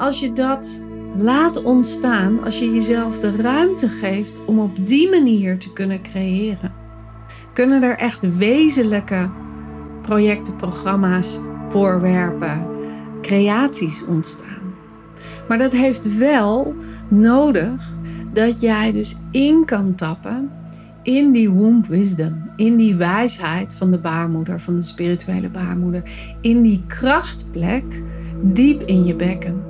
als je dat laat ontstaan, als je jezelf de ruimte geeft om op die manier te kunnen creëren, kunnen er echt wezenlijke projecten, programma's, voorwerpen, creaties ontstaan. Maar dat heeft wel nodig dat jij dus in kan tappen in die womb wisdom, in die wijsheid van de baarmoeder, van de spirituele baarmoeder, in die krachtplek diep in je bekken.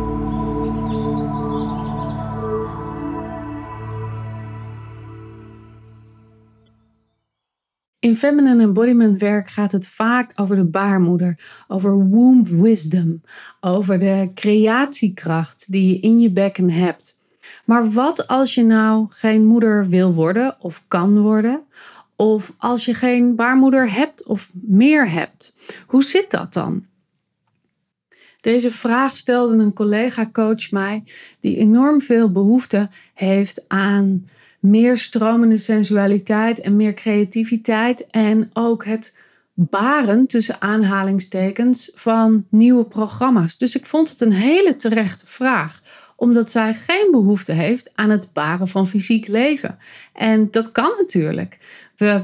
In feminine embodiment werk gaat het vaak over de baarmoeder, over womb wisdom, over de creatiekracht die je in je bekken hebt. Maar wat als je nou geen moeder wil worden of kan worden? Of als je geen baarmoeder hebt of meer hebt? Hoe zit dat dan? Deze vraag stelde een collega-coach mij, die enorm veel behoefte heeft aan meer stromende sensualiteit en meer creativiteit. En ook het baren tussen aanhalingstekens van nieuwe programma's. Dus ik vond het een hele terechte vraag omdat zij geen behoefte heeft aan het baren van fysiek leven. En dat kan natuurlijk. We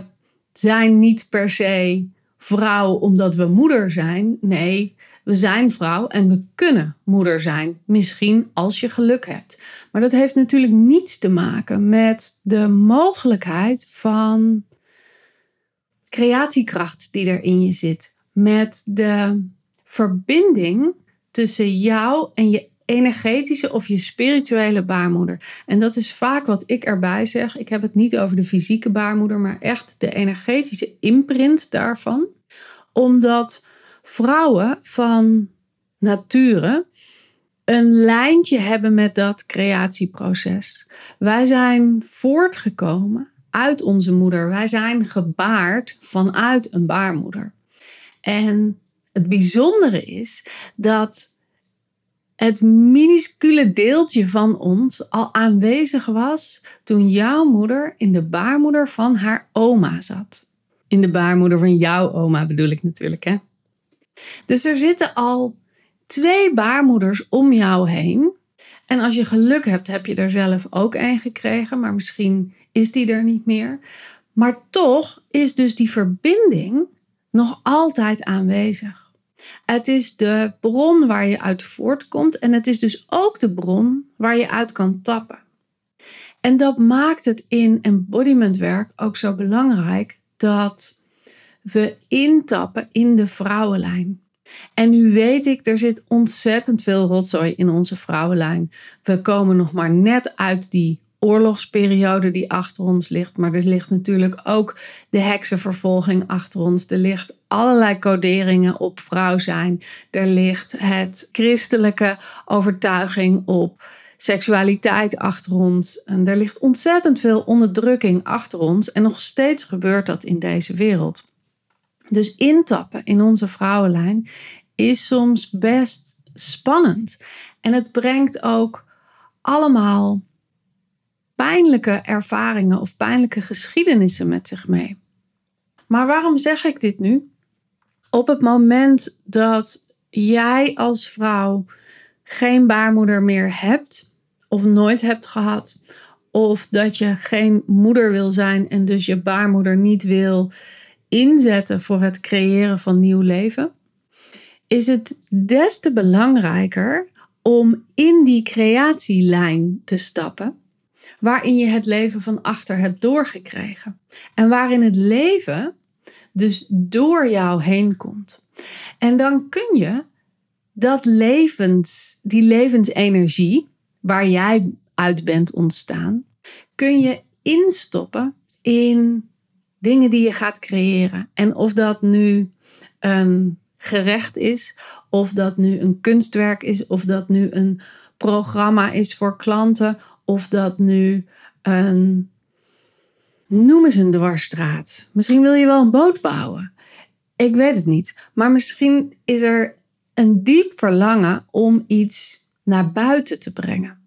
zijn niet per se vrouw omdat we moeder zijn. Nee, we zijn vrouw en we kunnen moeder zijn. Misschien als je geluk hebt. Maar dat heeft natuurlijk niets te maken met de mogelijkheid van creatiekracht die er in je zit. Met de verbinding tussen jou en je energetische of je spirituele baarmoeder. En dat is vaak wat ik erbij zeg. Ik heb het niet over de fysieke baarmoeder, maar echt de energetische imprint daarvan. Omdat vrouwen van nature een lijntje hebben met dat creatieproces. Wij zijn voortgekomen uit onze moeder. Wij zijn gebaard vanuit een baarmoeder. En het bijzondere is dat het minuscule deeltje van ons al aanwezig was toen jouw moeder in de baarmoeder van haar oma zat. In de baarmoeder van jouw oma bedoel ik natuurlijk, hè? Dus er zitten al twee baarmoeders om jou heen. En als je geluk hebt, heb je er zelf ook een gekregen, maar misschien is die er niet meer. Maar toch is dus die verbinding nog altijd aanwezig. Het is de bron waar je uit voortkomt en het is dus ook de bron waar je uit kan tappen. En dat maakt het in embodimentwerk ook zo belangrijk dat we intappen in de vrouwenlijn. En nu weet ik, er zit ontzettend veel rotzooi in onze vrouwenlijn. We komen nog maar net uit die oorlogsperiode die achter ons ligt. Maar er ligt natuurlijk ook de heksenvervolging achter ons. Er ligt allerlei coderingen op vrouw zijn. Er ligt het christelijke overtuiging op seksualiteit achter ons. En er ligt ontzettend veel onderdrukking achter ons. En nog steeds gebeurt dat in deze wereld. Dus intappen in onze vrouwenlijn is soms best spannend. En het brengt ook allemaal pijnlijke ervaringen of pijnlijke geschiedenissen met zich mee. Maar waarom zeg ik dit nu? Op het moment dat jij als vrouw geen baarmoeder meer hebt of nooit hebt gehad, of dat je geen moeder wil zijn en dus je baarmoeder niet wil inzetten voor het creëren van nieuw leven, is het des te belangrijker om in die creatielijn te stappen, waarin je het leven van achter hebt doorgekregen. En waarin het leven dus door jou heen komt. En dan kun je dat levens, die levensenergie waar jij uit bent ontstaan, kun je instoppen in dingen die je gaat creëren. En of dat nu een gerecht is, of dat nu een kunstwerk is, of dat nu een programma is voor klanten, of dat nu een noem eens een dwarsstraat. Misschien wil je wel een boot bouwen. Ik weet het niet. Maar misschien is er een diep verlangen om iets naar buiten te brengen.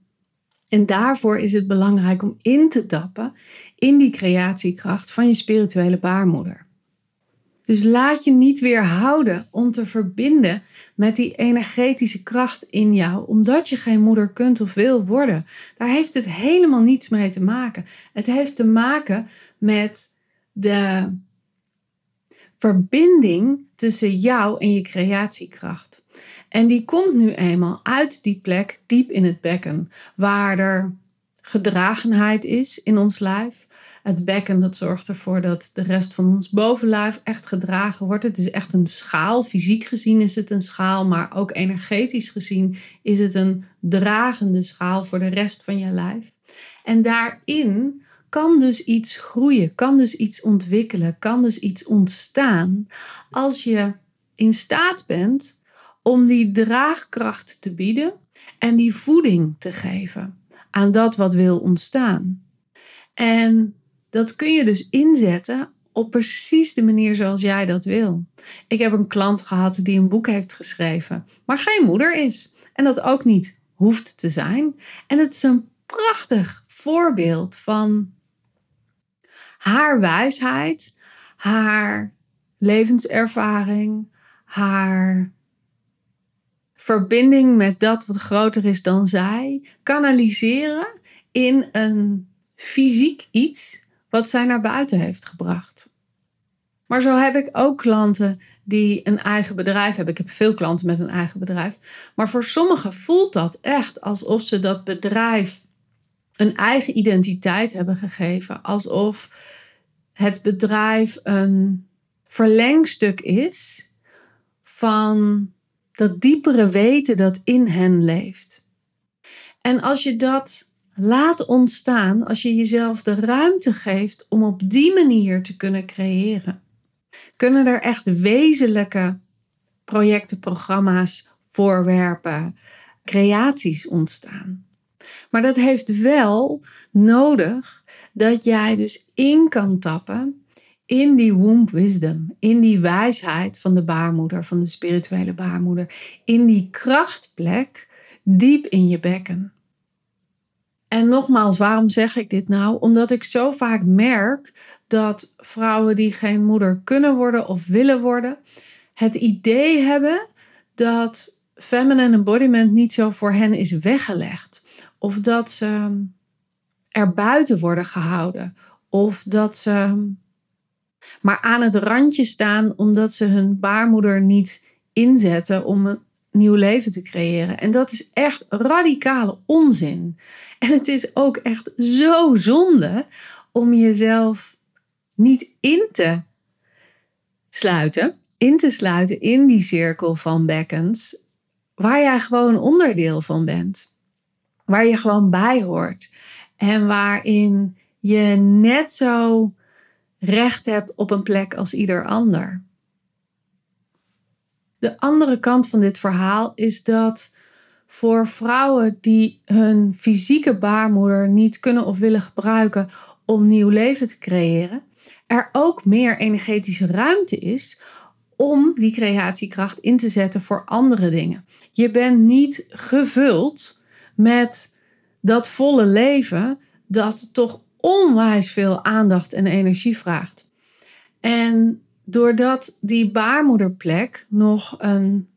En daarvoor is het belangrijk om in te tappen in die creatiekracht van je spirituele baarmoeder. Dus laat je niet weerhouden om te verbinden met die energetische kracht in jou, omdat je geen moeder kunt of wil worden. Daar heeft het helemaal niets mee te maken. Het heeft te maken met de verbinding tussen jou en je creatiekracht. En die komt nu eenmaal uit die plek diep in het bekken, waar er gedragenheid is in ons lijf, het bekken dat zorgt ervoor dat de rest van ons bovenlijf echt gedragen wordt. Het is echt een schaal. Fysiek gezien is het een schaal, maar ook energetisch gezien is het een dragende schaal voor de rest van je lijf. En daarin kan dus iets groeien, kan dus iets ontwikkelen, kan dus iets ontstaan als je in staat bent om die draagkracht te bieden en die voeding te geven aan dat wat wil ontstaan. En dat kun je dus inzetten op precies de manier zoals jij dat wil. Ik heb een klant gehad die een boek heeft geschreven, maar geen moeder is. En dat ook niet hoeft te zijn. En het is een prachtig voorbeeld van haar wijsheid, haar levenservaring, haar verbinding met dat wat groter is dan zij, kanaliseren in een fysiek iets wat zij naar buiten heeft gebracht. Maar zo heb ik ook klanten die een eigen bedrijf hebben. Ik heb veel klanten met een eigen bedrijf. Maar voor sommigen voelt dat echt alsof ze dat bedrijf een eigen identiteit hebben gegeven. Alsof het bedrijf een verlengstuk is van dat diepere weten dat in hen leeft. En als je dat laat ontstaan als je jezelf de ruimte geeft om op die manier te kunnen creëren. Kunnen er echt wezenlijke projecten, programma's, voorwerpen, creaties ontstaan. Maar dat heeft wel nodig dat jij dus in kan tappen in die womb wisdom, in die wijsheid van de baarmoeder, van de spirituele baarmoeder, in die krachtplek diep in je bekken. En nogmaals, waarom zeg ik dit nou? Omdat ik zo vaak merk dat vrouwen die geen moeder kunnen worden of willen worden, het idee hebben dat feminine embodiment niet zo voor hen is weggelegd. Of dat ze er buiten worden gehouden. Of dat ze maar aan het randje staan omdat ze hun baarmoeder niet inzetten om nieuw leven te creëren. En dat is echt radicale onzin. En het is ook echt zo zonde om jezelf niet in te sluiten, in te sluiten in die cirkel van bekkens, waar jij gewoon onderdeel van bent. Waar je gewoon bij hoort. En waarin je net zo recht hebt op een plek als ieder ander. De andere kant van dit verhaal is dat voor vrouwen die hun fysieke baarmoeder niet kunnen of willen gebruiken om nieuw leven te creëren, er ook meer energetische ruimte is om die creatiekracht in te zetten voor andere dingen. Je bent niet gevuld met dat volle leven dat toch onwijs veel aandacht en energie vraagt. En doordat die baarmoederplek nog een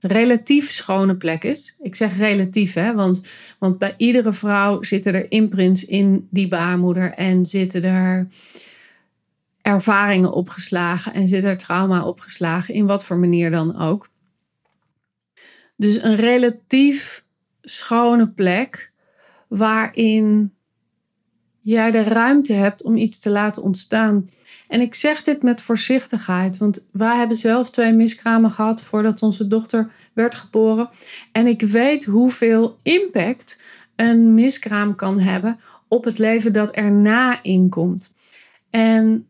relatief schone plek is. Ik zeg relatief, hè, want, want bij iedere vrouw zitten er imprints in die baarmoeder en zitten er ervaringen opgeslagen en zit er trauma opgeslagen, in wat voor manier dan ook. Dus een relatief schone plek waarin jij de ruimte hebt om iets te laten ontstaan en ik zeg dit met voorzichtigheid, want wij hebben zelf twee miskramen gehad voordat onze dochter werd geboren. En ik weet hoeveel impact een miskraam kan hebben op het leven dat erna inkomt. En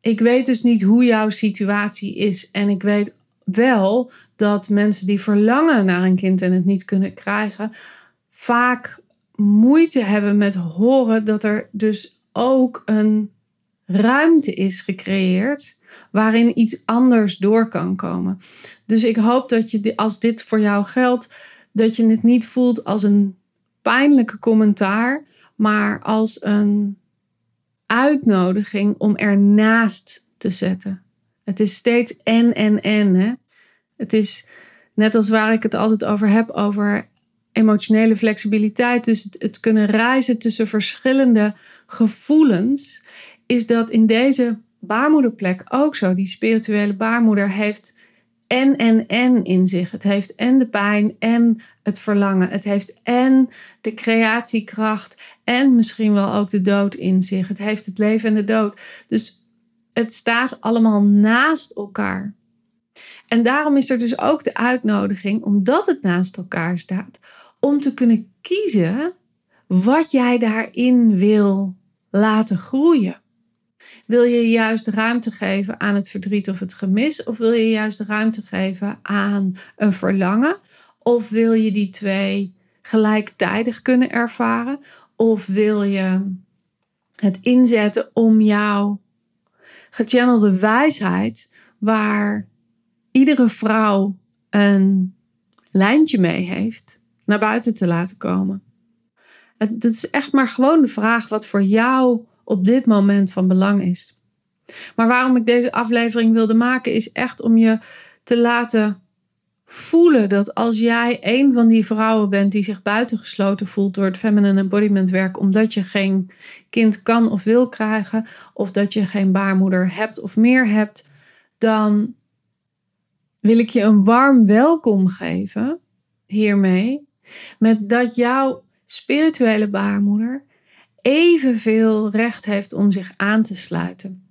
ik weet dus niet hoe jouw situatie is. En ik weet wel dat mensen die verlangen naar een kind en het niet kunnen krijgen, vaak moeite hebben met horen dat er dus ook een ruimte is gecreëerd waarin iets anders door kan komen. Dus ik hoop dat je, als dit voor jou geldt, dat je het niet voelt als een pijnlijke commentaar, maar als een uitnodiging om ernaast te zetten. Het is steeds en en en. Hè? Het is net als waar ik het altijd over heb, over emotionele flexibiliteit. Dus het kunnen reizen tussen verschillende gevoelens. Is dat in deze baarmoederplek ook zo. Die spirituele baarmoeder heeft en en en in zich. Het heeft en de pijn en het verlangen. Het heeft en de creatiekracht en misschien wel ook de dood in zich. Het heeft het leven en de dood. Dus het staat allemaal naast elkaar. En daarom is er dus ook de uitnodiging, omdat het naast elkaar staat, om te kunnen kiezen wat jij daarin wil laten groeien. Wil je juist ruimte geven aan het verdriet of het gemis? Of wil je juist ruimte geven aan een verlangen? Of wil je die twee gelijktijdig kunnen ervaren? Of wil je het inzetten om jouw gechannelde wijsheid, waar iedere vrouw een lijntje mee heeft, naar buiten te laten komen? Het, is echt maar gewoon de vraag wat voor jou op dit moment van belang is. Maar waarom ik deze aflevering wilde maken, is echt om je te laten voelen dat als jij een van die vrouwen bent die zich buitengesloten voelt door het feminine embodiment werk, omdat je geen kind kan of wil krijgen, of dat je geen baarmoeder hebt of meer hebt, dan wil ik je een warm welkom geven hiermee, met dat jouw spirituele baarmoeder evenveel recht heeft om zich aan te sluiten.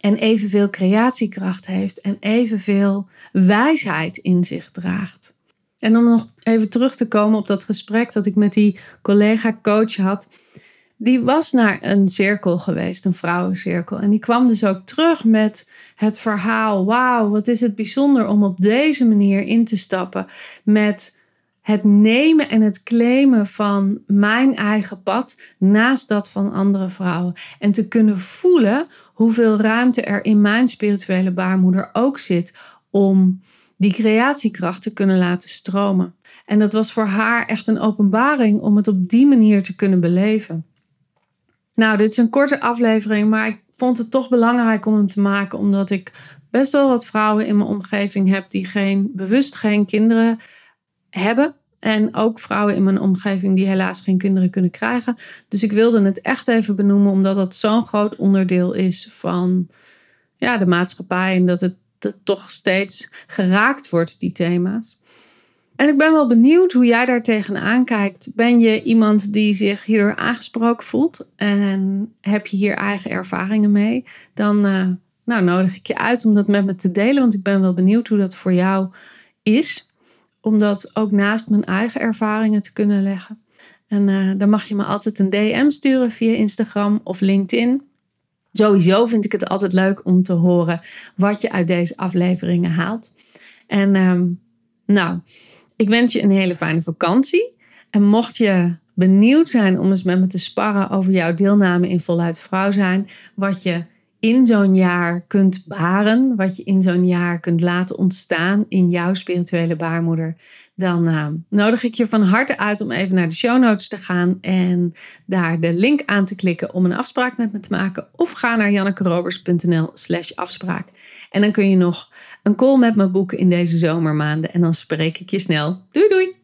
En evenveel creatiekracht heeft en evenveel wijsheid in zich draagt. En om nog even terug te komen op dat gesprek dat ik met die collega-coach had. Die was naar een cirkel geweest, een vrouwencirkel. En die kwam dus ook terug met het verhaal: Wauw, wat is het bijzonder om op deze manier in te stappen met het nemen en het claimen van mijn eigen pad naast dat van andere vrouwen. En te kunnen voelen hoeveel ruimte er in mijn spirituele baarmoeder ook zit om die creatiekracht te kunnen laten stromen. En dat was voor haar echt een openbaring om het op die manier te kunnen beleven. Nou, dit is een korte aflevering, maar ik vond het toch belangrijk om hem te maken, omdat ik best wel wat vrouwen in mijn omgeving heb die geen, bewust geen kinderen hebben. En ook vrouwen in mijn omgeving die helaas geen kinderen kunnen krijgen. Dus ik wilde het echt even benoemen, omdat dat zo'n groot onderdeel is van ja, de maatschappij. En dat het, dat toch steeds geraakt wordt, die thema's. En ik ben wel benieuwd hoe jij daar tegenaan kijkt. Ben je iemand die zich hierdoor aangesproken voelt? En heb je hier eigen ervaringen mee? Dan uh, nou, nodig ik je uit om dat met me te delen. Want ik ben wel benieuwd hoe dat voor jou is om dat ook naast mijn eigen ervaringen te kunnen leggen. En uh, dan mag je me altijd een DM sturen via Instagram of LinkedIn. Sowieso vind ik het altijd leuk om te horen wat je uit deze afleveringen haalt. En ehm, nou, ik wens je een hele fijne vakantie. En mocht je benieuwd zijn om eens met me te sparren over jouw deelname in Voluit Vrouw zijn, wat je in zo'n jaar kunt baren, wat je in zo'n jaar kunt laten ontstaan in jouw spirituele baarmoeder, dan uh, nodig ik je van harte uit om even naar de show notes te gaan en daar de link aan te klikken om een afspraak met me te maken. Of ga naar jannekerobers.nl slash afspraak. En dan kun je nog een call met me boeken in deze zomermaanden en dan spreek ik je snel. Doei doei!